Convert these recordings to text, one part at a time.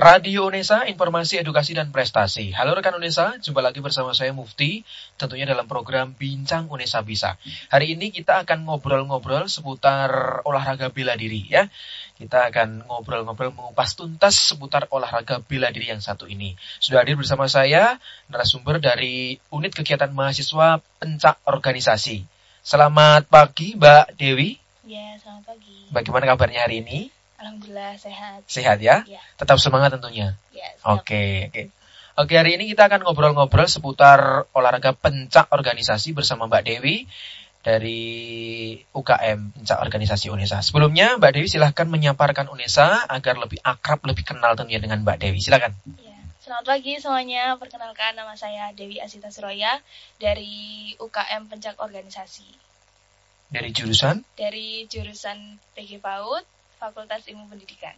Radio Unesa, informasi, edukasi, dan prestasi. Halo rekan Unesa, jumpa lagi bersama saya Mufti, tentunya dalam program Bincang Unesa Bisa. Hari ini kita akan ngobrol-ngobrol seputar olahraga bela diri ya. Kita akan ngobrol-ngobrol mengupas tuntas seputar olahraga bela diri yang satu ini. Sudah hadir bersama saya narasumber dari Unit Kegiatan Mahasiswa Pencak Organisasi. Selamat pagi Mbak Dewi. Ya, selamat pagi. Bagaimana kabarnya hari ini? Alhamdulillah sehat. Sehat ya? Ya. Tetap semangat tentunya. Ya. Oke, oke. Oke, hari ini kita akan ngobrol-ngobrol seputar olahraga pencak organisasi bersama Mbak Dewi dari UKM Pencak Organisasi UNESA. Sebelumnya, Mbak Dewi silahkan menyaparkan UNESA agar lebih akrab, lebih kenal tentunya dengan Mbak Dewi. Silakan. Ya. Selamat pagi semuanya. Perkenalkan nama saya Dewi Asita Suroya dari UKM Pencak Organisasi. Dari jurusan? Dari jurusan PG PAUD, Fakultas Ilmu Pendidikan.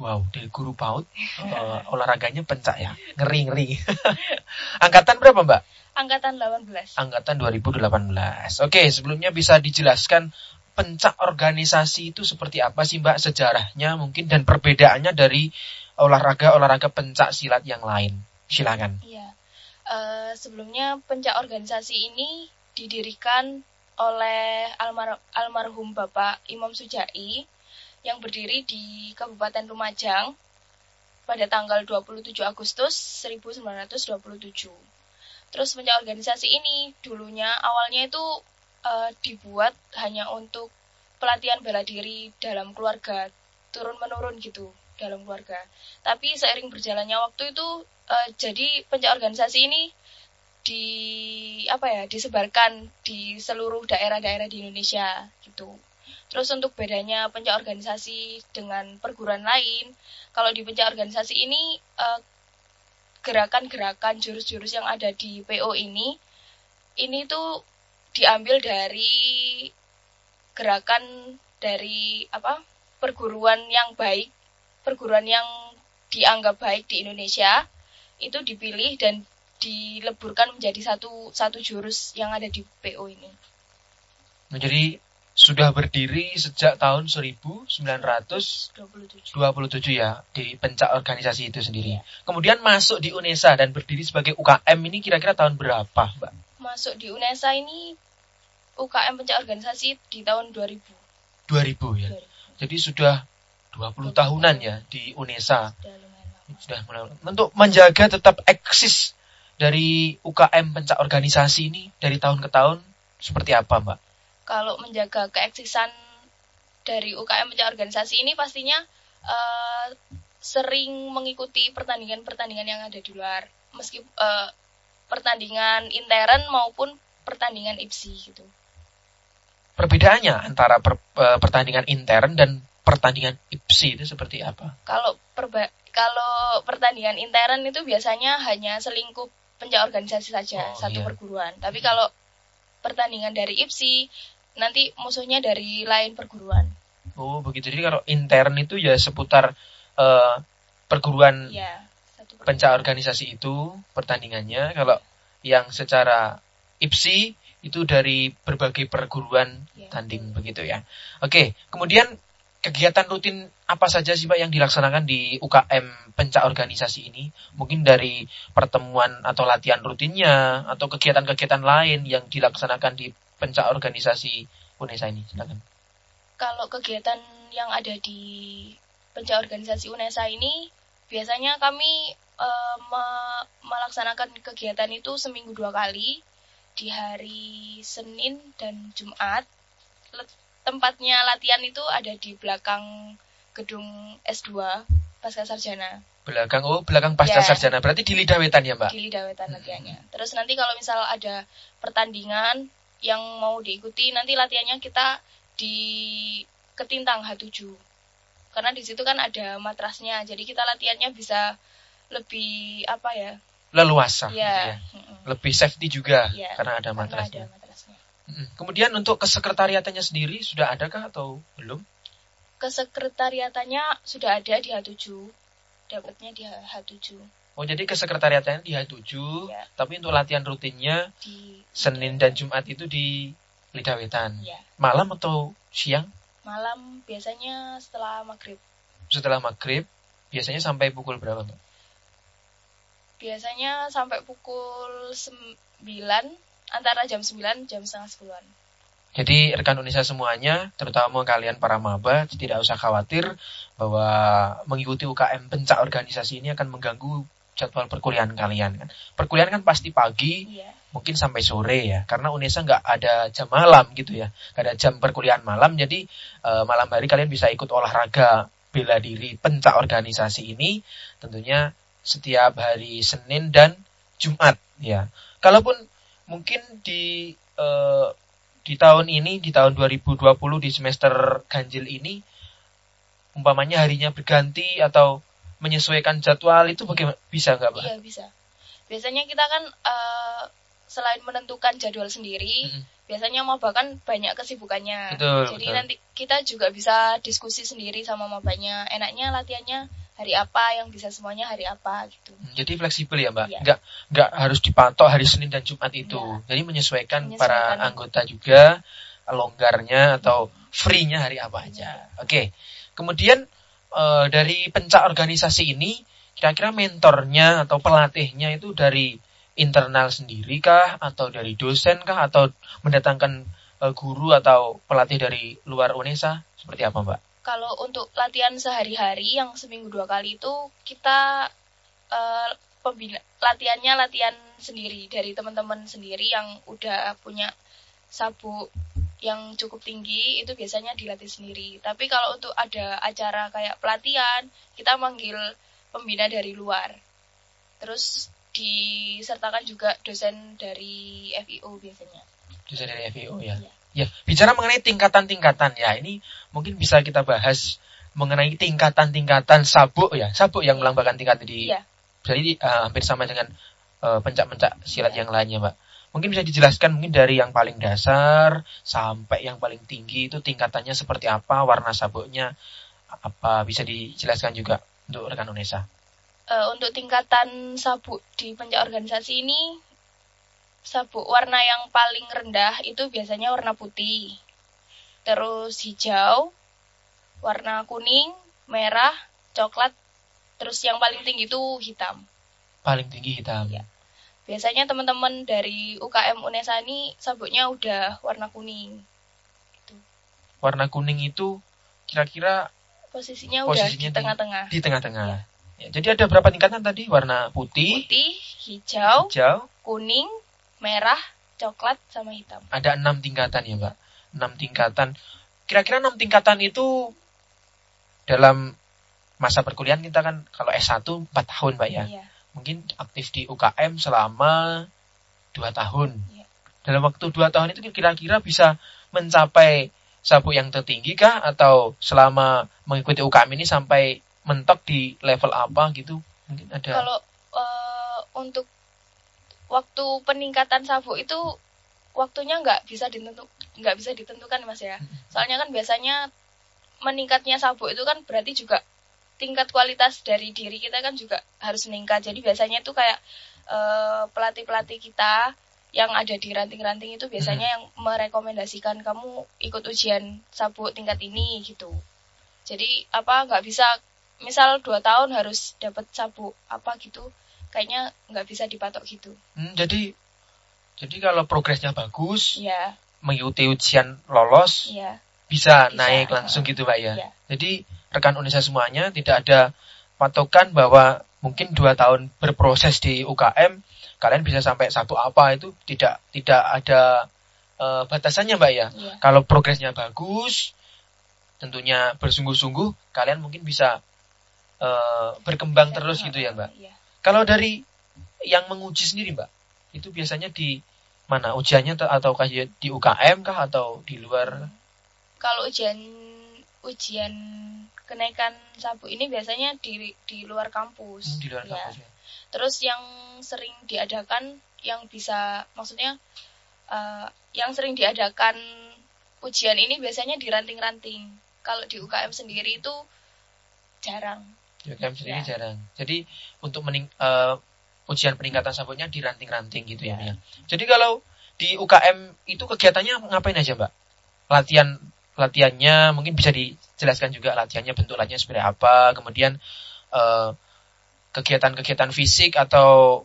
Wow, dari guru PAUD, eh, olahraganya pencak ya. Ngeri-ngeri. Angkatan berapa, Mbak? Angkatan 18. Angkatan 2018. Oke, sebelumnya bisa dijelaskan pencak organisasi itu seperti apa sih Mbak sejarahnya mungkin dan perbedaannya dari olahraga-olahraga pencak silat yang lain. Silakan. Iya. Eh, sebelumnya pencak organisasi ini didirikan oleh almar- almarhum Bapak Imam Sujai yang berdiri di Kabupaten Lumajang pada tanggal 27 Agustus 1927. Terus pencak organisasi ini dulunya awalnya itu eh, dibuat hanya untuk pelatihan bela diri dalam keluarga turun menurun gitu dalam keluarga. Tapi seiring berjalannya waktu itu eh, jadi pencak organisasi ini di apa ya disebarkan di seluruh daerah-daerah di Indonesia gitu. Terus untuk bedanya pencak organisasi dengan perguruan lain, kalau di pencak organisasi ini eh, gerakan-gerakan jurus-jurus yang ada di PO ini ini tuh diambil dari gerakan dari apa perguruan yang baik, perguruan yang dianggap baik di Indonesia itu dipilih dan dileburkan menjadi satu satu jurus yang ada di PO ini. Nah, jadi sudah berdiri sejak tahun 1927 27. ya di pencak organisasi itu sendiri. Kemudian masuk di UNESA dan berdiri sebagai UKM ini kira-kira tahun berapa, Mbak? Masuk di UNESA ini UKM pencak organisasi di tahun 2000. 2000 ya. 2000. Jadi sudah 20 tahunan ya di UNESA. Sudah mulai untuk menjaga tetap eksis dari UKM pencak organisasi ini dari tahun ke tahun seperti apa, Mbak? Kalau menjaga keeksisan dari UKM pencak organisasi ini pastinya eh, sering mengikuti pertandingan-pertandingan yang ada di luar, meski eh, pertandingan intern maupun pertandingan IPSI gitu. Perbedaannya antara per- eh, pertandingan intern dan pertandingan IPSI itu seperti apa? Kalau perba kalau pertandingan intern itu biasanya hanya selingkup pencak organisasi saja Oh, satu iya. perguruan. Tapi kalau pertandingan dari IPSI nanti musuhnya dari lain perguruan. Oh, begitu. Jadi kalau intern itu ya seputar eh, perguruan Ya, satu perguruan. organisasi itu pertandingannya. Kalau yang secara IPSI itu dari berbagai perguruan Ya, tanding begitu ya. Oke, kemudian kegiatan rutin apa saja sih Mbak yang dilaksanakan di UKM pencak organisasi ini? Mungkin dari pertemuan atau latihan rutinnya atau kegiatan-kegiatan lain yang dilaksanakan di pencak organisasi UNESA ini. Silakan. Kalau kegiatan yang ada di pencak organisasi UNESA ini biasanya kami eh, me- melaksanakan kegiatan itu seminggu dua kali di hari Senin dan Jumat. Tempatnya latihan itu ada di belakang gedung S2 Pasca Sarjana Belakang oh belakang pasca Ya. sarjana berarti di Lidah Wetan ya Mbak? di Lidawetan latihannya. Terus nanti kalau misal ada pertandingan yang mau diikuti, nanti latihannya kita di Ketintang H7. Karena di situ kan ada matrasnya, jadi kita latihannya bisa lebih apa ya? Leluasa. gitu ya, ya. Lebih safety juga ya, karena ada karena matrasnya. ada matrasnya. Kemudian untuk kesekretariatannya sendiri sudah adakah atau belum? Kesekretariatannya sudah ada di H7. Dapatnya di H7 Oh jadi kesekretariatannya di H7, Ya. tapi untuk latihan rutinnya di Senin dan Jumat itu di Lidah Wetan. ya. Malam atau siang Malam biasanya setelah maghrib. setelah maghrib Biasanya sampai pukul berapa, Mbak? Biasanya sampai pukul 9, antara jam 9 jam setengah 10-an. Jadi rekan Unesa semuanya, terutama kalian para maba, tidak usah khawatir bahwa mengikuti UKM pencak organisasi ini akan mengganggu jadwal perkuliahan kalian kan. Perkuliahan kan pasti pagi, Iya. mungkin sampai sore ya, karena Unesa nggak ada jam malam gitu ya, nggak ada jam perkuliahan malam, jadi eh, malam hari kalian bisa ikut olahraga bela diri pencak organisasi ini, tentunya setiap hari Senin dan Jumat ya. Kalaupun mungkin di eh, di tahun ini, di tahun 2020 di semester ganjil ini, umpamanya harinya berganti atau menyesuaikan jadwal itu bagaimana bisa nggak Pak? Iya, bisa. Biasanya kita kan eh, selain menentukan jadwal sendiri, Mm-mm. biasanya maba kan banyak kesibukannya. Betul, Jadi betul. nanti kita juga bisa diskusi sendiri sama mabanya. Enaknya latihannya hari apa, yang bisa semuanya hari apa gitu. Hmm, Jadi fleksibel ya Mbak, Iya. nggak nggak harus dipatok hari Senin dan Jumat itu. Iya. Jadi menyesuaikan, Menyesuaikan. para anggota juga longgarnya atau free-nya hari apa aja. Oke. Kemudian eh, dari pencak organisasi ini, kira-kira mentornya atau pelatihnya itu dari internal sendiri kah atau dari dosen kah atau mendatangkan eh, guru atau pelatih dari luar UNESA? Seperti apa Mbak? Kalau untuk latihan sehari-hari yang seminggu dua kali itu kita eh, pembina latihannya latihan sendiri dari teman-teman sendiri yang udah punya sabuk yang cukup tinggi itu biasanya dilatih sendiri. Tapi kalau untuk ada acara kayak pelatihan, kita manggil pembina dari luar. Terus disertakan juga dosen dari FIO biasanya. Dosen dari FIO ya. Iya. Ya, bicara mengenai tingkatan-tingkatan ya, ini mungkin bisa kita bahas mengenai tingkatan-tingkatan sabuk ya, sabuk yang melambangkan tingkat di Iya. jadi eh, hampir sama dengan eh, pencak-pencak silat yang lainnya, Mbak. Mungkin bisa dijelaskan mungkin dari yang paling dasar sampai yang paling tinggi itu tingkatannya seperti apa, warna sabuknya apa bisa dijelaskan juga untuk rekan Unesa. Eh, untuk tingkatan sabuk di pencak organisasi ini sabuk warna yang paling rendah itu biasanya warna putih terus hijau warna kuning merah coklat terus yang paling tinggi itu hitam Paling tinggi hitam. Iya. Biasanya teman-teman dari UKM UNESA ini sabuknya udah warna kuning. Warna kuning itu kira-kira posisinya, udah Posisinya di di- tengah-tengah. di tengah-tengah. Ya, jadi ada berapa tingkatan tadi? Warna putih, putih hijau hijau, kuning merah coklat sama hitam. ada enam tingkatan ya mbak. Enam tingkatan. Kira-kira enam tingkatan itu dalam masa perkuliahan kita kan kalau S1 4 tahun mbak ya. Iya. Mungkin aktif di UKM selama dua tahun. Iya. dalam waktu dua tahun itu kira-kira bisa mencapai sabuk yang tertinggi kah? Atau selama mengikuti UKM ini sampai mentok di level apa gitu? Mungkin ada. Kalau eh, untuk waktu peningkatan sabuk itu waktunya nggak bisa ditentu nggak bisa ditentukan mas ya. Soalnya kan biasanya meningkatnya sabuk itu kan berarti juga tingkat kualitas dari diri kita kan juga harus meningkat. Jadi biasanya itu kayak eh, pelatih-pelatih kita yang ada di ranting-ranting itu biasanya yang merekomendasikan kamu ikut ujian sabuk tingkat ini gitu. Jadi apa nggak bisa misal dua tahun harus dapat sabuk apa gitu kayaknya nggak bisa dipatok gitu Hmm, jadi jadi kalau progresnya bagus ya mengikuti ujian lolos ya bisa, Bisa, naik uh, langsung gitu Pak ya. ya. Jadi rekan Unesa semuanya tidak ada patokan bahwa mungkin dua tahun berproses di UKM kalian bisa sampai satu apa itu tidak tidak ada eh, batasannya Mbak ya. ya Kalau progresnya bagus tentunya bersungguh-sungguh kalian mungkin bisa eh, berkembang terus gitu ya Mbak. ya. Kalau dari yang menguji sendiri Mbak itu biasanya di mana ujiannya atau ataukah di UKM kah atau di luar kalau ujian ujian kenaikan sabuk ini biasanya di di luar kampus Hmm, di luar Ya. kampus ya? terus yang sering diadakan yang bisa maksudnya eh, yang sering diadakan ujian ini biasanya di ranting-ranting kalau di UKM sendiri itu jarang Di UKM sendiri Ya. jarang. Jadi untuk mening, eh, ujian peningkatan sabuknya di ranting-ranting gitu ya. Ya. Jadi kalau di UKM itu kegiatannya ngapain aja Mbak? Latihan latihannya mungkin bisa dijelaskan juga latihannya bentuk latihannya seperti apa. Kemudian uh, kegiatan-kegiatan fisik atau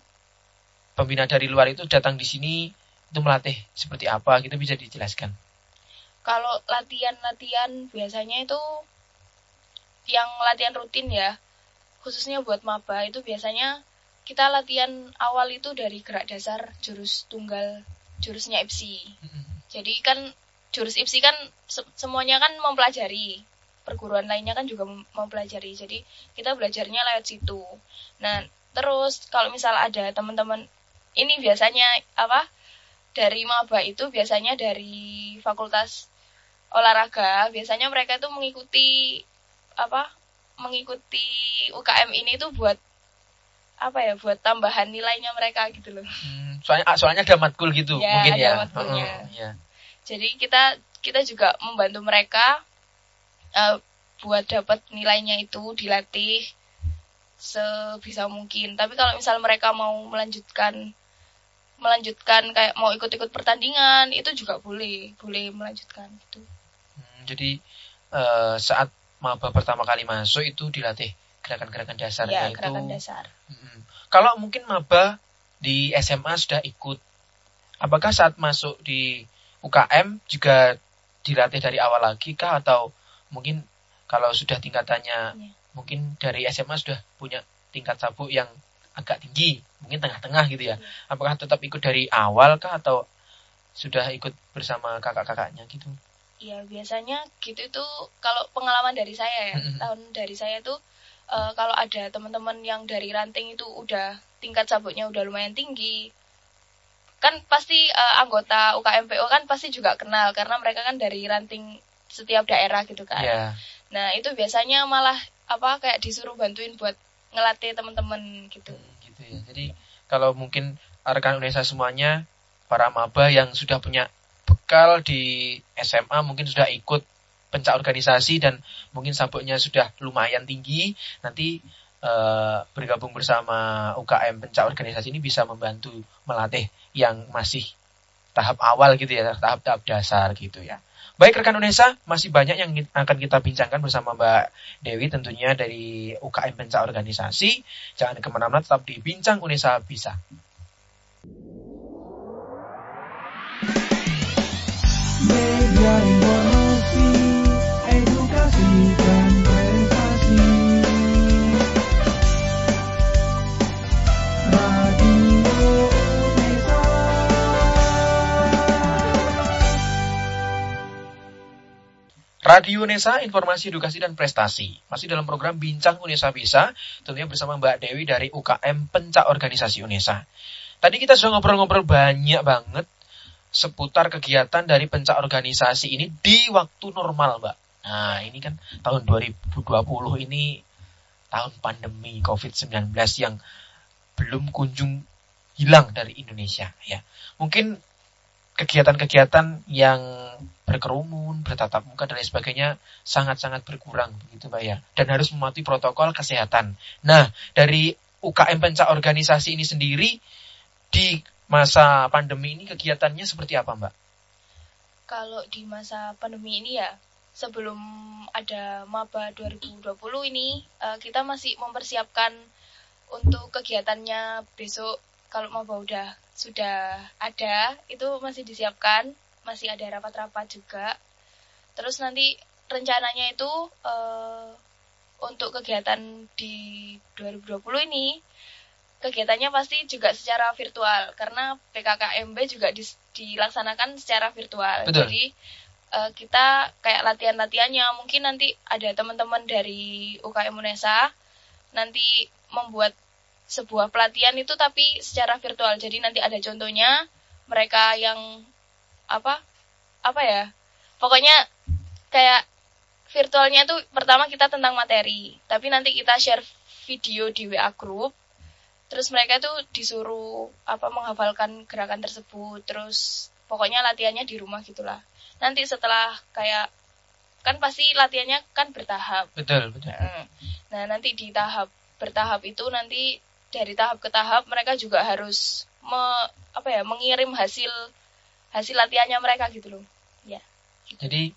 pembina dari luar itu datang di sini itu melatih seperti apa gitu bisa dijelaskan? Kalau latihan-latihan biasanya itu yang latihan rutin ya, khususnya buat maba itu biasanya kita latihan awal itu dari gerak dasar jurus tunggal jurusnya IPSI. Jadi kan jurus IPSI kan se semuanya kan mempelajari perguruan lainnya kan juga mempelajari. Jadi kita belajarnya lewat situ. Nah, terus kalau misal ada teman-teman ini biasanya apa? Dari maba itu biasanya dari fakultas olahraga, biasanya mereka itu mengikuti apa? Mengikuti UKM ini tuh buat apa ya buat tambahan nilainya mereka gitu loh. Hmm, soalnya soalnya ada matkul gitu ya, mungkin ada ya. Matkulnya. Oh, ya. Jadi kita kita juga membantu mereka uh, buat dapat nilainya itu dilatih sebisa mungkin. Tapi kalau misal mereka mau melanjutkan melanjutkan kayak mau ikut-ikut pertandingan itu juga boleh, boleh melanjutkan gitu. Hmm, jadi uh, saat maba pertama kali masuk itu dilatih gerakan-gerakan dasar ya, itu. gerakan dasar. Hmm. Kalau mungkin maba di SMA sudah ikut, apakah saat masuk di UKM juga dilatih dari awal lagi kah atau mungkin kalau sudah tingkatannya ya. mungkin dari SMA sudah punya tingkat sabuk yang agak tinggi, mungkin tengah-tengah gitu ya. ya. Apakah tetap ikut dari awal kah atau sudah ikut bersama kakak-kakaknya gitu? Iya, biasanya gitu itu kalau pengalaman dari saya ya, tahun dari saya tuh uh, kalau ada teman-teman yang dari ranting itu udah tingkat sabuknya udah lumayan tinggi, kan pasti uh, anggota UKMPO kan pasti juga kenal karena mereka kan dari ranting setiap daerah gitu kan. Yeah. Nah itu biasanya malah apa kayak disuruh bantuin buat ngelatih teman-teman gitu. Hmm, gitu ya. Jadi kalau mungkin rekan Unesa semuanya para maba yang sudah punya bekal di SMA mungkin sudah ikut pencak organisasi dan mungkin sabuknya sudah lumayan tinggi nanti uh, bergabung bersama UKM pencak organisasi ini bisa membantu melatih yang masih tahap awal gitu ya tahap-tahap dasar gitu ya Baik rekan Unesa, masih banyak yang akan kita bincangkan bersama Mbak Dewi tentunya dari UKM Penca Organisasi. Jangan ke mana-mana, tetap di Bincang Unesa Bisa. Informasi, Radio Unesa, informasi edukasi dan prestasi. Masih dalam program Bincang Unesa Bisa, tentunya bersama Mbak Dewi dari UKM Pencak Organisasi Unesa. Tadi kita sudah ngobrol-ngobrol banyak banget seputar kegiatan dari pencak organisasi ini di waktu normal, Mbak. Nah, ini kan tahun 2020 ini tahun pandemi COVID-19 yang belum kunjung hilang dari Indonesia ya. Mungkin kegiatan-kegiatan yang berkerumun, bertatap muka dan lain sebagainya sangat-sangat berkurang begitu Pak ya. Dan harus mematuhi protokol kesehatan. Nah, dari UKM pencak organisasi ini sendiri di masa pandemi ini kegiatannya seperti apa Mbak? Kalau di masa pandemi ini ya, sebelum ada Maba 2020 ini, eh, kita masih mempersiapkan untuk kegiatannya besok kalau Maba udah sudah ada itu masih disiapkan. Masih ada rapat-rapat juga. Terus nanti rencananya itu uh, untuk kegiatan di 2020 ini kegiatannya pasti juga secara virtual. Karena PKKMB juga di, dilaksanakan secara virtual. Betul. jadi uh, kita kayak latihan-latihannya. Mungkin nanti ada teman-teman dari UKM UNESA nanti membuat sebuah pelatihan itu tapi secara virtual. Jadi nanti ada contohnya mereka yang apa apa ya? Pokoknya kayak virtualnya itu pertama kita tentang materi tapi nanti kita share video di WA group. Terus mereka itu disuruh apa menghafalkan gerakan tersebut. Terus pokoknya latihannya di rumah gitulah. Nanti setelah kayak kan pasti latihannya kan bertahap. Betul betul. Nah nanti di tahap bertahap itu nanti dari tahap ke tahap mereka juga harus me, apa ya mengirim hasil hasil latihannya mereka gitu loh ya jadi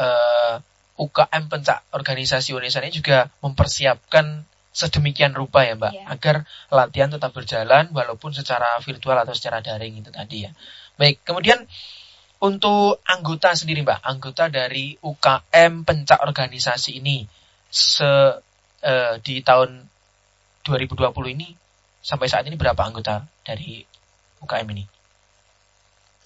uh, eh, UKM pencak organisasi Indonesia ini juga mempersiapkan sedemikian rupa ya Mbak, Iya. agar latihan tetap berjalan walaupun secara virtual atau secara daring itu tadi ya. Baik, kemudian untuk anggota sendiri Mbak, anggota dari UKM pencak organisasi ini se eh, di tahun 2020 ini sampai saat ini berapa anggota dari UKM ini?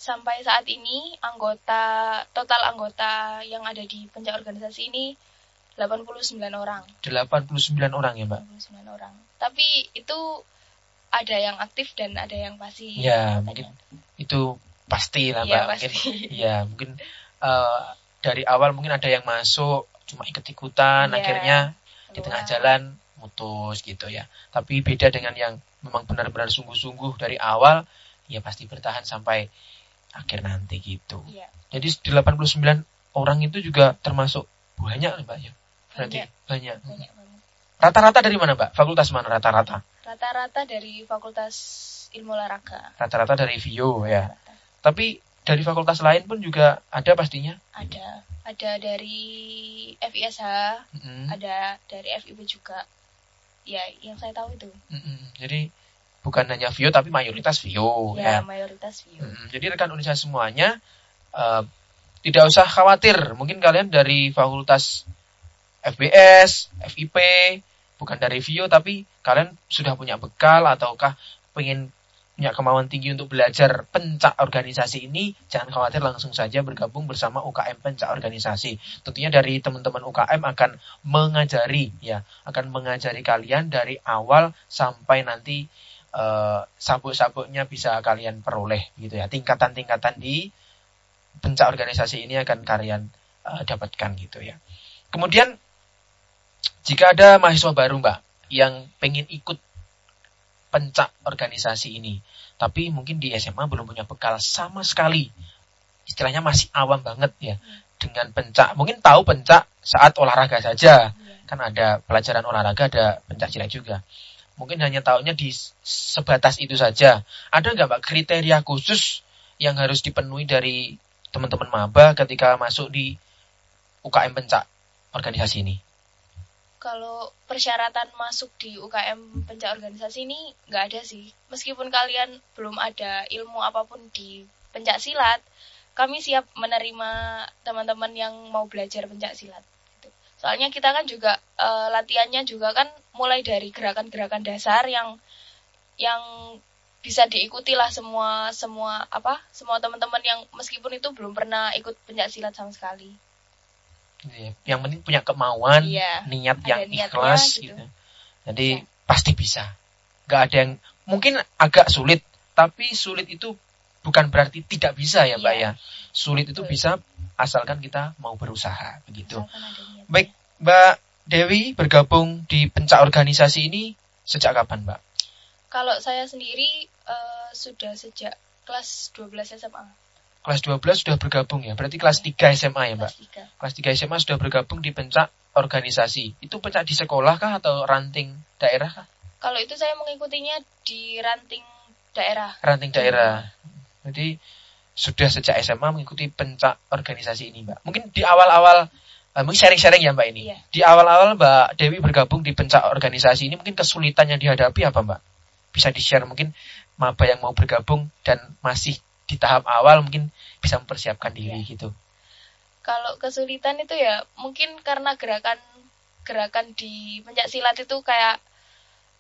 Sampai saat ini anggota total anggota yang ada di pencak organisasi ini 89 orang. 89 orang ya Mbak. 89 orang. Tapi itu ada yang aktif dan ada yang pasif. Ya, mungkin itu pasti lah Mbak. Iya, Mungkin pasti. ya mungkin eh, dari awal mungkin ada yang masuk cuma ikut-ikutan Iya, akhirnya di keluar. tengah jalan mutus gitu ya. Tapi beda dengan yang memang benar-benar sungguh-sungguh dari awal ya pasti bertahan sampai akhir nanti gitu. Iya, Jadi 89 orang itu juga termasuk banyak Mbak ya. Berarti banyak. Rata-rata dari mana Mbak? Fakultas mana rata-rata? Rata-rata dari Fakultas Ilmu Olahraga. Rata-rata dari VIO ya. Rata. Tapi dari fakultas lain pun juga ada pastinya. Ada ada dari FISH, Mm-mm. ada dari FIB juga. Ya, yang saya tahu itu. Mm-mm. Jadi bukan hanya VIO tapi mayoritas VIO ya. ya, mayoritas view. Mm-mm. Jadi rekan Indonesia semuanya eh, tidak usah khawatir. Mungkin kalian dari fakultas FBS, FIP, bukan dari VIO tapi kalian sudah punya bekal ataukah pengen punya kemauan tinggi untuk belajar pencak organisasi ini, jangan khawatir langsung saja bergabung bersama UKM pencak organisasi. Tentunya dari teman-teman UKM akan mengajari ya, akan mengajari kalian dari awal sampai nanti eh, sabuk-sabuknya bisa kalian peroleh gitu ya. Tingkatan-tingkatan di pencak organisasi ini akan kalian eh, dapatkan gitu ya. Kemudian jika ada mahasiswa baru Mbak yang pengen ikut pencak organisasi ini, tapi mungkin di SMA belum punya bekal sama sekali. Istilahnya masih awam banget ya dengan pencak. Mungkin tahu pencak saat olahraga saja. Iya. Kan ada pelajaran olahraga, ada pencak silat juga. Mungkin hanya tahunya di sebatas itu saja. Ada nggak Mbak kriteria khusus yang harus dipenuhi dari teman-teman maba ketika masuk di UKM pencak organisasi ini? Kalau persyaratan masuk di UKM pencak organisasi ini nggak ada sih. Meskipun kalian belum ada ilmu apa pun di pencak silat, kami siap menerima teman-teman yang mau belajar pencak silat. gitu. Soalnya kita kan juga eh, latihannya juga kan mulai dari gerakan-gerakan dasar yang yang bisa diikuti lah semua semua apa semua teman-teman yang meskipun itu belum pernah ikut pencak silat sama sekali. Iya, Yang penting punya kemauan, Iya, niat yang ikhlas gitu. gitu. Jadi Bisa. pasti bisa. Gak ada yang mungkin agak sulit, tapi sulit itu bukan berarti tidak bisa ya, Mbak Iya. ya. Sulit itu Betul. bisa asalkan kita mau berusaha begitu. Baik, Mbak Dewi bergabung di pencak organisasi ini sejak kapan, Mbak? Kalau saya sendiri eh, sudah sejak kelas 12 SMA, Kelas 12 sudah bergabung ya. Berarti kelas 3 SMA ya, Mbak. kelas 3. Kelas 3 SMA sudah bergabung di pencak organisasi. Itu pencak di sekolah kah atau ranting daerah kah? Kalau itu saya mengikutinya di ranting daerah. ranting daerah. Jadi sudah sejak SMA mengikuti pencak organisasi ini, Mbak. Mungkin di awal-awal eh, mungkin sharing-sharing ya, Mbak ini. Iya. Di awal-awal Mbak Dewi bergabung di pencak organisasi ini mungkin kesulitan yang dihadapi apa, Mbak? Bisa di-share mungkin maba yang mau bergabung dan masih di tahap awal mungkin bisa mempersiapkan diri Iya. gitu. Kalau kesulitan itu ya mungkin karena gerakan gerakan di pencak silat itu kayak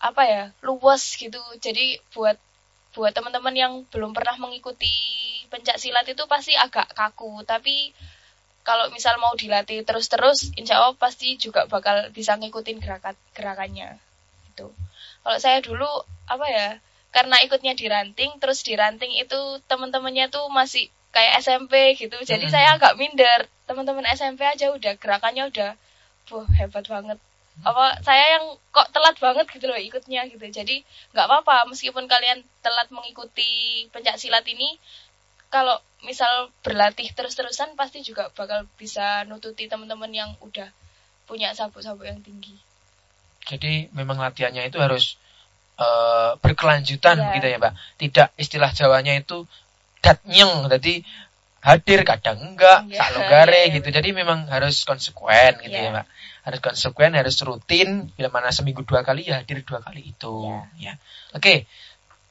apa ya luas gitu. Jadi buat buat teman-teman yang belum pernah mengikuti pencak silat itu pasti agak kaku. Tapi kalau misal mau dilatih terus-terus, insya Allah pasti juga bakal bisa ngikutin gerakan gerakannya. Gitu. Kalau saya dulu apa ya? Karena ikutnya di ranting, terus di ranting itu teman-temannya tuh masih kayak SMP gitu. Jadi Hmm. saya agak minder. Teman-teman SMP aja udah gerakannya udah, wah hebat banget. Apa saya yang kok telat banget gitu loh ikutnya gitu. Jadi nggak apa-apa meskipun kalian telat mengikuti pencak silat ini, kalau misal berlatih terus-terusan pasti juga bakal bisa nututi teman-teman yang udah punya sabuk-sabuk yang tinggi. Jadi memang latihannya itu harus eh, berkelanjutan Iya. gitu ya, Mbak. Tidak istilah Jawanya itu datnyeng, jadi hadir kadang enggak, Iya, sak logare iya, gitu. Jadi memang harus konsekuen gitu Iya. ya, Mbak. harus konsekuen, harus rutin. Bila mana seminggu dua kali ya hadir dua kali itu. Ya. ya. Oke,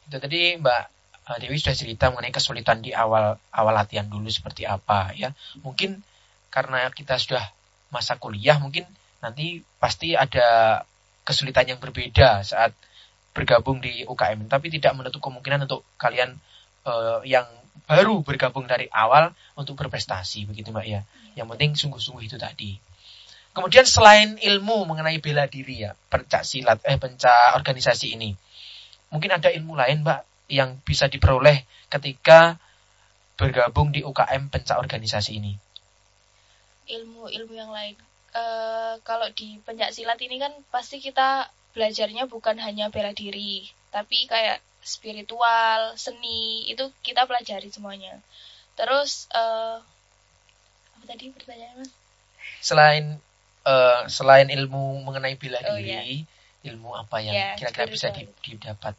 itu tadi Mbak eh, Dewi sudah cerita mengenai kesulitan di awal awal latihan dulu seperti apa ya. Mungkin karena kita sudah masa kuliah, mungkin nanti pasti ada kesulitan yang berbeda saat bergabung di UKM. Tapi tidak menutup kemungkinan untuk kalian uh, yang baru bergabung dari awal untuk berprestasi begitu Mbak ya. Yang penting sungguh-sungguh itu tadi. Kemudian selain ilmu mengenai bela diri ya, pencak silat, eh pencak organisasi ini, mungkin ada ilmu lain Mbak yang bisa diperoleh ketika bergabung di UKM pencak organisasi ini. Ilmu-ilmu yang lain. E, kalau di pencak silat ini kan pasti kita belajarnya bukan hanya bela diri, tapi kayak spiritual, seni itu kita pelajari semuanya. Terus e, apa tadi pertanyaan Mas? Selain uh, selain ilmu mengenai bela oh, diri, yeah. ilmu apa yang yeah, kira-kira bisa didapat?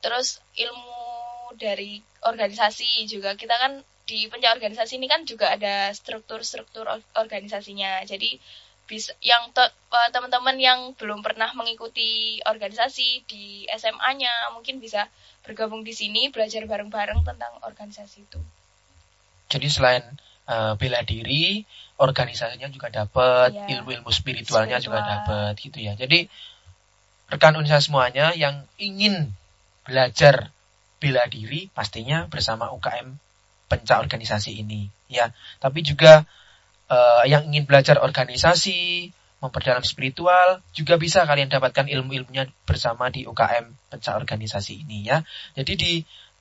Terus ilmu dari organisasi juga kita kan di pencak organisasi ini kan juga ada struktur-struktur organisasinya. Jadi bisa yang eh, teman-teman yang belum pernah mengikuti organisasi di SMA-nya mungkin bisa bergabung di sini belajar bareng-bareng tentang organisasi itu. Jadi selain uh, bela diri, organisasinya juga dapat, ya. ilmu-ilmu spiritualnya Spiritual. juga dapat gitu ya. Jadi rekan unsur semuanya yang ingin belajar bela diri pastinya bersama UKM pencak organisasi ini ya. Tapi juga uh, yang ingin belajar organisasi, memperdalam spiritual, juga bisa kalian dapatkan ilmu-ilmunya bersama di UKM pencak organisasi ini ya. Jadi di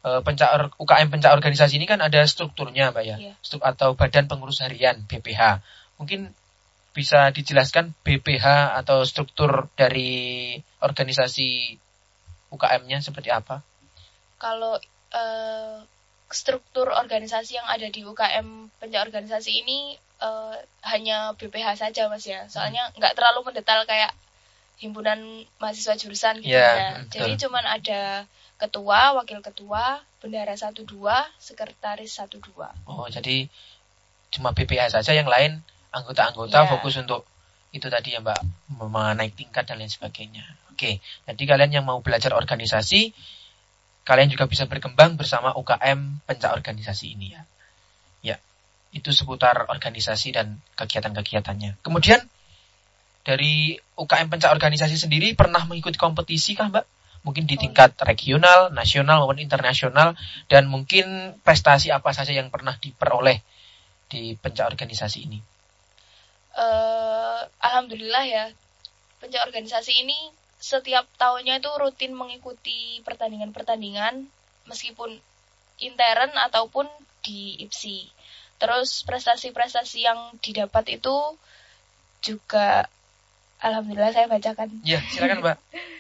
uh, pencak UKM pencak organisasi ini kan ada strukturnya, Mbak ya. Yeah. Struktur atau Badan Pengurus Harian BPH. Mungkin bisa dijelaskan BPH atau struktur dari organisasi UKM-nya seperti apa? Kalau uh, struktur organisasi yang ada di UKM pencak organisasi ini uh, hanya BPH saja mas ya soalnya hmm. nggak terlalu mendetail kayak himpunan mahasiswa jurusan gitu yeah, ya jadi cuman ada ketua, wakil ketua, bendara satu dua, sekretaris satu dua. Oh, jadi cuma BPH saja yang lain anggota-anggota yeah. fokus untuk itu tadi ya Mbak menaik tingkat dan lain sebagainya. Oke, jadi kalian yang mau belajar organisasi, kalian juga bisa berkembang bersama UKM pencak organisasi ini. Ya, itu seputar organisasi dan kegiatan-kegiatannya. Kemudian dari UKM pencak organisasi sendiri pernah mengikuti kompetisi kah Mbak? mungkin di tingkat regional, nasional maupun internasional dan mungkin prestasi apa saja yang pernah diperoleh di pencak organisasi ini? Uh, Alhamdulillah ya, pencak organisasi ini setiap tahunnya itu rutin mengikuti pertandingan-pertandingan meskipun intern ataupun di IPSI. Terus prestasi-prestasi yang didapat itu juga Alhamdulillah saya bacakan. Ya, silakan Mbak.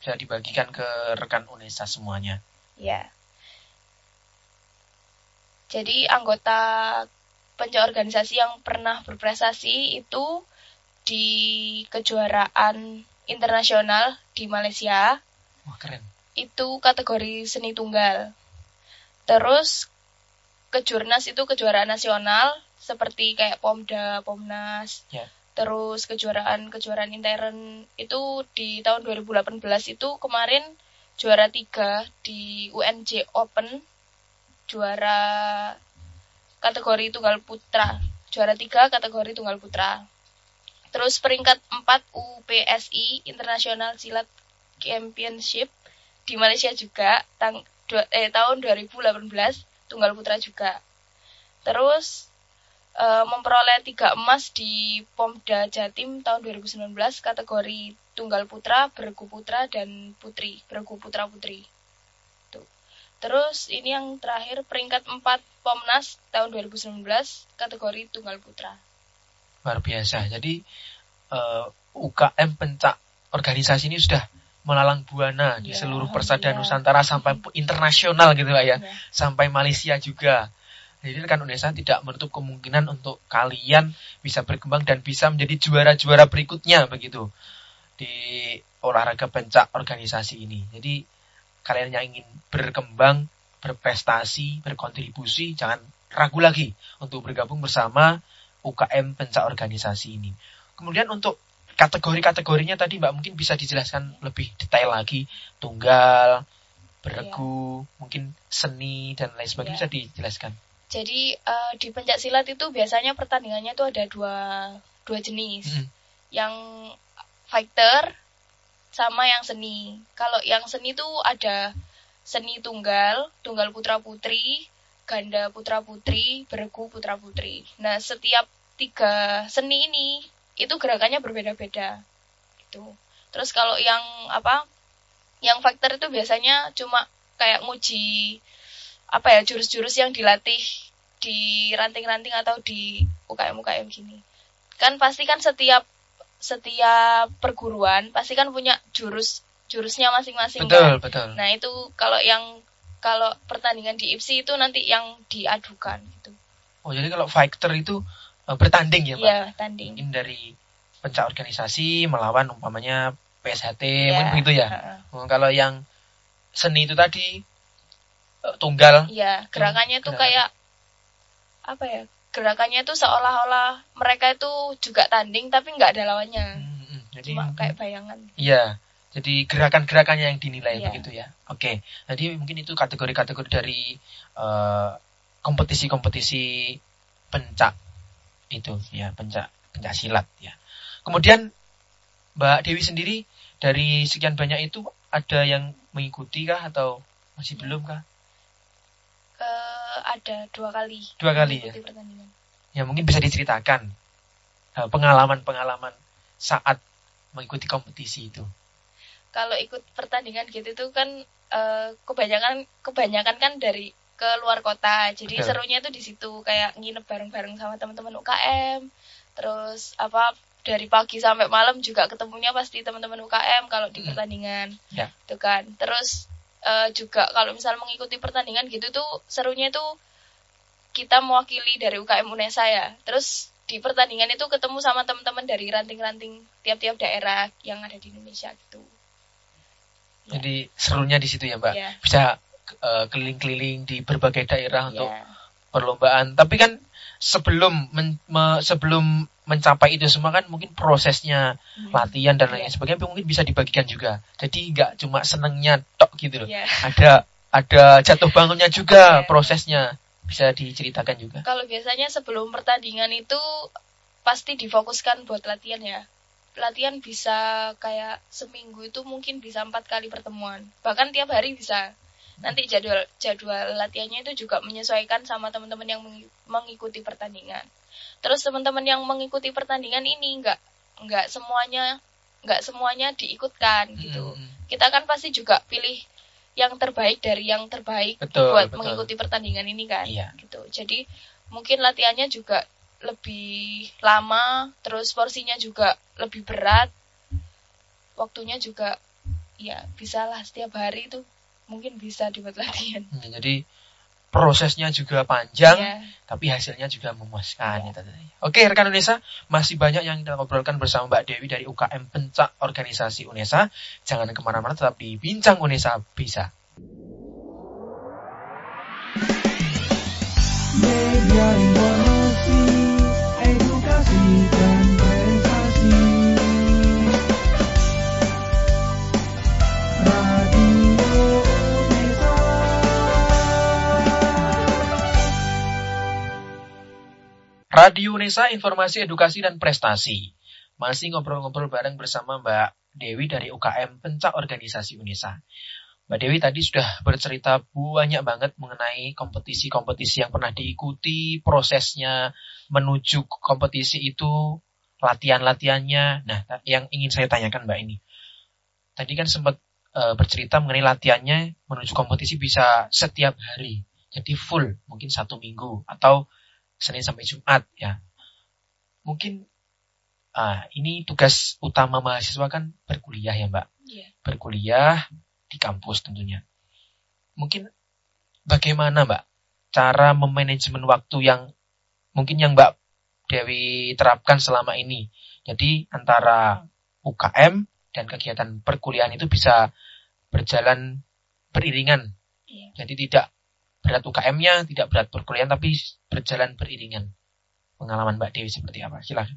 bisa dibagikan ke rekan UNESA semuanya. Ya. Jadi anggota pencak organisasi yang pernah berprestasi itu di kejuaraan internasional di Malaysia. Wah, keren. Itu kategori seni tunggal. Terus kejurnas itu kejuaraan nasional seperti kayak Pomda, Pomnas. Yeah terus kejuaraan-kejuaraan intern itu di tahun 2018 itu kemarin juara tiga di UNJ Open juara kategori tunggal putra juara tiga kategori tunggal putra terus peringkat 4 UPSI International Silat Championship di Malaysia juga tang, eh, tahun 2018 tunggal putra juga terus uh, memperoleh tiga emas di Pomda Jatim tahun 2019 kategori tunggal putra, bergu putra dan putri, bergu putra putri. Tuh. Terus ini yang terakhir peringkat 4 Pomnas tahun 2019 kategori tunggal putra. Luar biasa. Jadi uh, eh, UKM pencak organisasi ini sudah melalang buana ya, di iya, seluruh persada ya. Nusantara sampai internasional gitu lah ya. ya. Sampai Malaysia juga. Jadi rekan UNESA tidak menutup kemungkinan untuk kalian bisa berkembang dan bisa menjadi juara-juara berikutnya begitu di olahraga pencak organisasi ini. Jadi kalian yang ingin berkembang, berprestasi, berkontribusi, jangan ragu lagi untuk bergabung bersama UKM pencak organisasi ini. Kemudian untuk kategori-kategorinya tadi Mbak mungkin bisa dijelaskan lebih detail lagi. Tunggal, beregu, yeah. mungkin seni dan lain sebagainya yeah. bisa dijelaskan. Jadi uh, di pencak silat itu biasanya pertandingannya itu ada dua dua jenis. Mm. Yang fighter sama yang seni. Kalau yang seni itu ada seni tunggal, tunggal putra putri, ganda putra putri, beregu putra putri. Nah setiap tiga seni ini itu gerakannya berbeda-beda. Gitu. Terus kalau yang apa? Yang fighter itu biasanya cuma kayak nguji apa ya jurus-jurus yang dilatih di ranting-ranting atau di UKM-UKM gini. Kan pasti kan setiap setiap perguruan pasti kan punya jurus jurusnya masing-masing betul, kan. Betul, Nah, itu kalau yang kalau pertandingan di IPSI itu nanti yang diadukan gitu. Oh, jadi kalau fighter itu uh, bertanding ya, Pak? Iya, tanding. Mungkin dari pencak organisasi melawan umpamanya PSHT, ya. mungkin begitu ya. Uh -uh. Kalau yang seni itu tadi uh, tunggal. Iya, gerakannya itu kayak apa ya? Gerakannya itu seolah-olah mereka itu juga tanding tapi nggak ada lawannya. Hmm, hmm. Jadi Cuma kayak bayangan. Iya. Jadi gerakan-gerakannya yang dinilai yeah. begitu ya. Oke. Okay. Jadi mungkin itu kategori-kategori dari kompetisi uh, kompetisi-kompetisi pencak itu ya, pencak pencak silat ya. Kemudian Mbak Dewi sendiri dari sekian banyak itu ada yang mengikuti kah atau masih belum kah? Uh, ada dua kali. Dua kali ya. Pertandingan. Ya mungkin bisa diceritakan eh, pengalaman-pengalaman saat mengikuti kompetisi itu kalau ikut pertandingan gitu itu kan uh, kebanyakan kebanyakan kan dari ke luar kota jadi Betul. serunya itu di situ kayak nginep bareng-bareng sama teman-teman UKM terus apa dari pagi sampai malam juga ketemunya pasti teman-teman UKM kalau di hmm. pertandingan ya. itu kan terus uh, juga kalau misal mengikuti pertandingan gitu tuh serunya itu kita mewakili dari UKM UNESA ya terus di pertandingan itu ketemu sama teman-teman dari ranting-ranting tiap-tiap daerah yang ada di Indonesia gitu jadi serunya di situ ya Mbak. Yeah. Bisa keliling keliling-keliling di berbagai daerah yeah. untuk perlombaan. Tapi kan sebelum men, me, sebelum mencapai itu semua kan mungkin prosesnya hmm. latihan dan lain yeah. sebagainya mungkin bisa dibagikan juga. Jadi nggak cuma senengnya tok gitu loh. Yeah. Ada ada jatuh bangunnya juga okay. prosesnya bisa diceritakan juga. Kalau biasanya sebelum pertandingan itu pasti difokuskan buat latihan ya latihan bisa kayak seminggu itu mungkin bisa empat kali pertemuan bahkan tiap hari bisa nanti jadwal jadwal latihannya itu juga menyesuaikan sama teman-teman yang mengikuti pertandingan terus teman-teman yang mengikuti pertandingan ini nggak nggak semuanya nggak semuanya diikutkan gitu hmm. kita kan pasti juga pilih yang terbaik dari yang terbaik betul, buat betul. mengikuti pertandingan ini kan iya. gitu jadi mungkin latihannya juga lebih lama, terus porsinya juga lebih berat, waktunya juga ya bisa lah setiap hari itu mungkin bisa dibuat latihan. Hmm, jadi prosesnya juga panjang, yeah. tapi hasilnya juga memuaskan. Yeah. Ya, Oke, rekan Unesa, masih banyak yang kita ngobrolkan bersama Mbak Dewi dari UKM Pencak Organisasi Unesa. Jangan ke mana-mana, tetap di Bincang Unesa Bisa. Media Radio Nesa Informasi Edukasi dan Prestasi. Masih ngobrol-ngobrol bareng bersama Mbak Dewi dari UKM Pencak Organisasi Unesa. Mbak Dewi tadi sudah bercerita banyak banget mengenai kompetisi-kompetisi yang pernah diikuti, prosesnya menuju kompetisi itu, latihan-latihannya. Nah, yang ingin saya tanyakan Mbak ini. Tadi kan sempat e, bercerita mengenai latihannya menuju kompetisi bisa setiap hari. Jadi full, mungkin satu minggu. Atau Senin sampai Jumat ya. Mungkin ah, ini tugas utama mahasiswa kan berkuliah ya Mbak. Yeah. Berkuliah di kampus tentunya. Mungkin bagaimana Mbak cara memanajemen waktu yang mungkin yang Mbak Dewi terapkan selama ini. Jadi antara UKM dan kegiatan perkuliahan itu bisa berjalan beriringan. Yeah. Jadi tidak berat UKM-nya, tidak berat perkuliahan, tapi berjalan beriringan. Pengalaman Mbak Dewi seperti apa? Silahkan.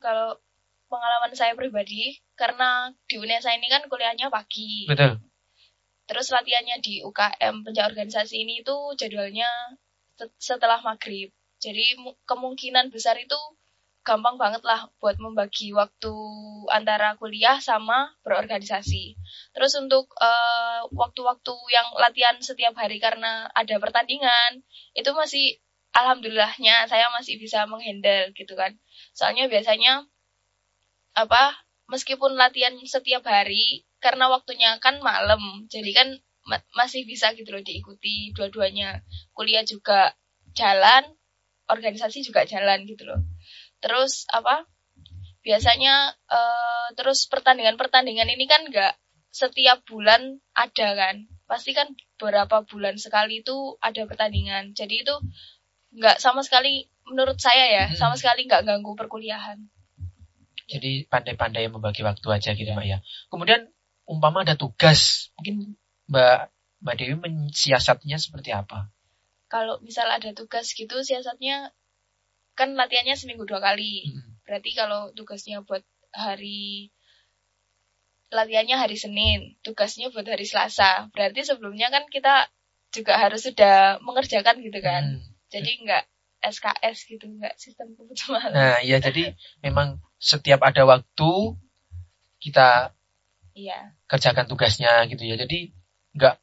Kalau pengalaman saya pribadi, karena di UNESA ini kan kuliahnya pagi. Betul. Terus latihannya di UKM pencak organisasi ini itu jadwalnya setelah maghrib. Jadi kemungkinan besar itu gampang banget lah buat membagi waktu antara kuliah sama berorganisasi. Terus untuk eh, waktu-waktu uh, yang latihan setiap hari karena ada pertandingan, itu masih alhamdulillahnya saya masih bisa menghandle gitu kan. Soalnya biasanya apa meskipun latihan setiap hari karena waktunya kan malam, jadi kan ma masih bisa gitu loh diikuti dua-duanya. Kuliah juga jalan, organisasi juga jalan gitu loh terus apa? Biasanya uh, terus pertandingan-pertandingan ini kan nggak setiap bulan ada kan? Pasti kan beberapa bulan sekali itu ada pertandingan. Jadi itu nggak sama sekali menurut saya ya hmm. sama sekali nggak ganggu perkuliahan. Jadi pandai-pandai membagi waktu aja gitu mbak ya. Kemudian umpama ada tugas mungkin mbak mbak Dewi mensiasatnya seperti apa? Kalau misal ada tugas gitu siasatnya kan latihannya seminggu dua kali. Hmm. Berarti kalau tugasnya buat hari latihannya hari Senin, tugasnya buat hari Selasa. Berarti sebelumnya kan kita juga harus sudah mengerjakan gitu kan. Hmm. Jadi nggak SKS gitu, nggak sistem kebetulan. Nah, iya jadi memang setiap ada waktu kita iya. kerjakan tugasnya gitu ya. Jadi nggak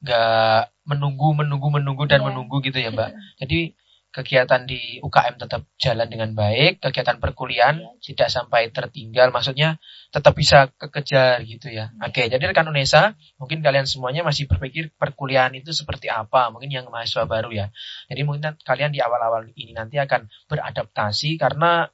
nggak menunggu menunggu menunggu dan iya. menunggu gitu ya, Mbak. Jadi kegiatan di UKM tetap jalan dengan baik, kegiatan perkuliahan ya. tidak sampai tertinggal, maksudnya tetap bisa kekejar gitu ya. ya. Oke, jadi rekan Unesa, mungkin kalian semuanya masih berpikir perkuliahan itu seperti apa, mungkin yang mahasiswa baru ya. Jadi mungkin kalian di awal-awal ini nanti akan beradaptasi karena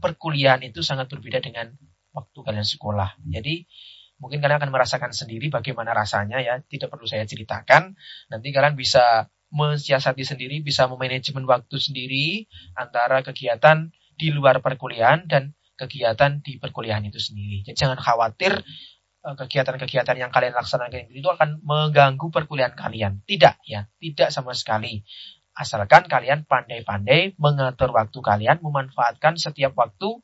perkuliahan itu sangat berbeda dengan waktu kalian sekolah. Jadi mungkin kalian akan merasakan sendiri bagaimana rasanya ya, tidak perlu saya ceritakan. Nanti kalian bisa mensiasati sendiri, bisa memanajemen waktu sendiri antara kegiatan di luar perkuliahan dan kegiatan di perkuliahan itu sendiri. Jadi jangan khawatir eh, kegiatan-kegiatan yang kalian laksanakan itu akan mengganggu perkuliahan kalian. Tidak ya, tidak sama sekali. Asalkan kalian pandai-pandai mengatur waktu kalian, memanfaatkan setiap waktu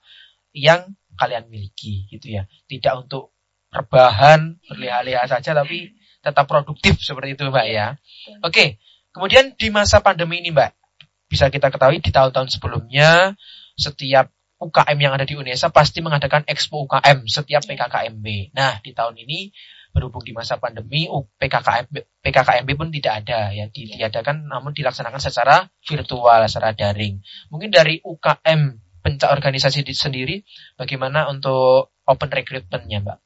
yang kalian miliki gitu ya. Tidak untuk rebahan, berleha-leha saja tapi tetap produktif seperti itu Mbak ya. Oke, Kemudian di masa pandemi ini Mbak, bisa kita ketahui di tahun-tahun sebelumnya setiap UKM yang ada di UNESA pasti mengadakan Expo UKM setiap PKKMB. Nah, di tahun ini berhubung di masa pandemi PKKMB, PKKMB pun tidak ada ya ditiadakan namun dilaksanakan secara virtual secara daring. Mungkin dari UKM pencak organisasi sendiri bagaimana untuk open recruitmentnya Mbak?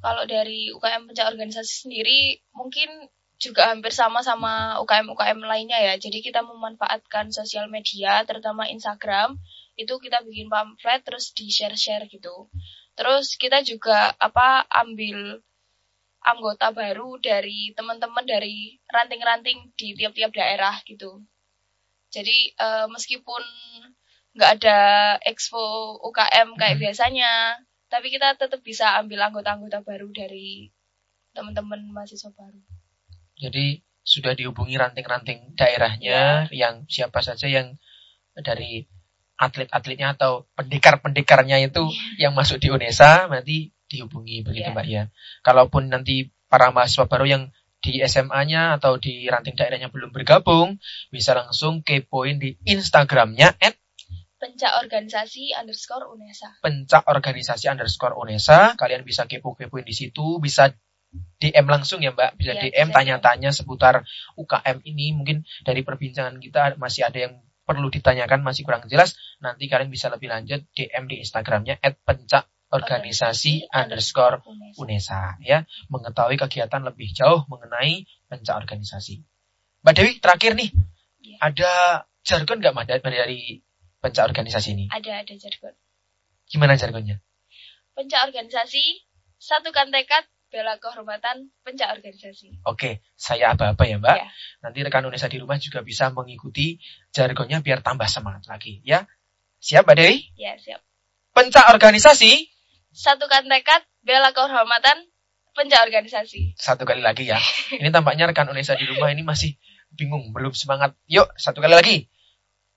Kalau dari UKM pencak organisasi sendiri mungkin juga hampir sama sama UKM-UKM lainnya ya. Jadi kita memanfaatkan sosial media, terutama Instagram, itu kita bikin pamflet terus di share-share gitu. Terus kita juga apa ambil anggota baru dari teman-teman dari ranting-ranting di tiap-tiap daerah gitu. Jadi uh, meskipun nggak ada expo UKM kayak hmm. biasanya, tapi kita tetap bisa ambil anggota-anggota baru dari teman-teman mahasiswa baru. Jadi sudah dihubungi ranting-ranting daerahnya ya. yang siapa saja yang dari atlet-atletnya atau pendekar-pendekarnya itu ya. yang masuk di UNESA nanti dihubungi begitu ya. Mbak ya. Kalaupun nanti para mahasiswa baru yang di SMA-nya atau di ranting daerahnya belum bergabung, bisa langsung kepoin di Instagramnya at pencak organisasi underscore UNESA. Pencak organisasi underscore UNESA. Kalian bisa kepo-kepoin di situ, bisa DM langsung ya Mbak, bisa ya, DM tanya-tanya seputar UKM ini. Mungkin dari perbincangan kita masih ada yang perlu ditanyakan masih kurang jelas. Nanti kalian bisa lebih lanjut DM di Instagramnya @pencak organisasi underscore UNESA ya mengetahui kegiatan lebih jauh mengenai pencak organisasi. Mbak Dewi terakhir nih ya. ada jargon nggak Mbak dari pencak organisasi ini? Ada ada jargon. Gimana jargonnya? Pencak organisasi satukan tekad bela kehormatan pencak organisasi. Oke, saya apa-apa ya Mbak. Ya. Nanti rekan Indonesia di rumah juga bisa mengikuti jargonnya biar tambah semangat lagi ya. Siap Mbak Dewi? Ya, siap. Pencak organisasi. Satukan tekad, bela kehormatan, pencak organisasi. Satu kali lagi ya. Ini tampaknya rekan Indonesia di rumah ini masih bingung, belum semangat. Yuk, satu kali lagi.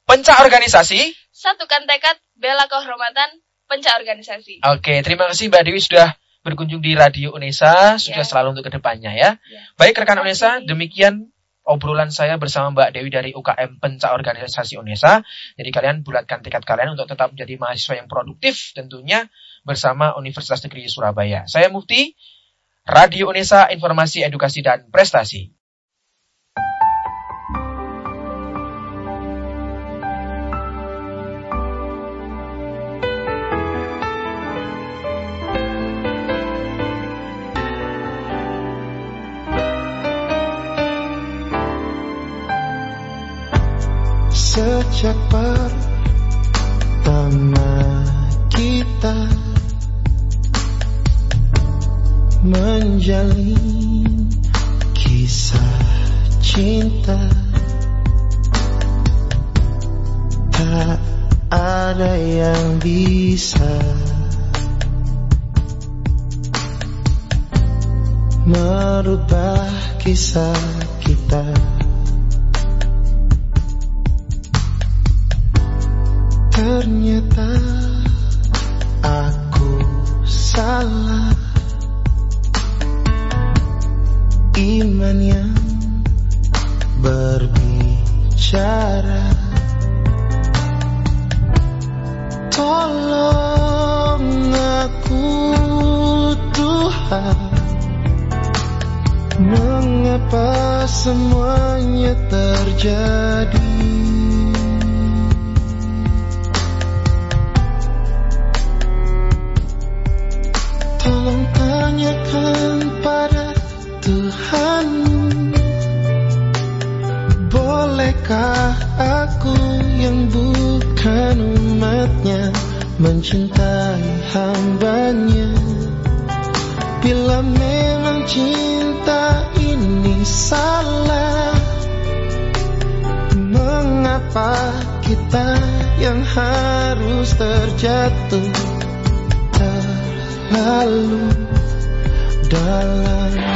Pencak organisasi. Satukan tekad, bela kehormatan, pencak organisasi. Oke, terima kasih Mbak Dewi sudah berkunjung di Radio Unesa, sudah yeah. selalu untuk ke depannya ya. Yeah. Baik rekan Unesa, demikian obrolan saya bersama Mbak Dewi dari UKM Pencak Organisasi Unesa. Jadi kalian bulatkan tekad kalian untuk tetap menjadi mahasiswa yang produktif tentunya bersama Universitas Negeri Surabaya. Saya Mufti, Radio Unesa, Informasi, Edukasi, dan Prestasi. Sejak pertama kita menjalin kisah cinta tak ada yang bisa merubah kisah kita. Ternyata aku salah. Iman yang berbicara. Tolong aku Tuhan. Mengapa semuanya terjadi yang bukan umatnya Mencintai hambanya. Bila memang cinta ini salah Mengapa kita yang harus terjatuh terlalu dalam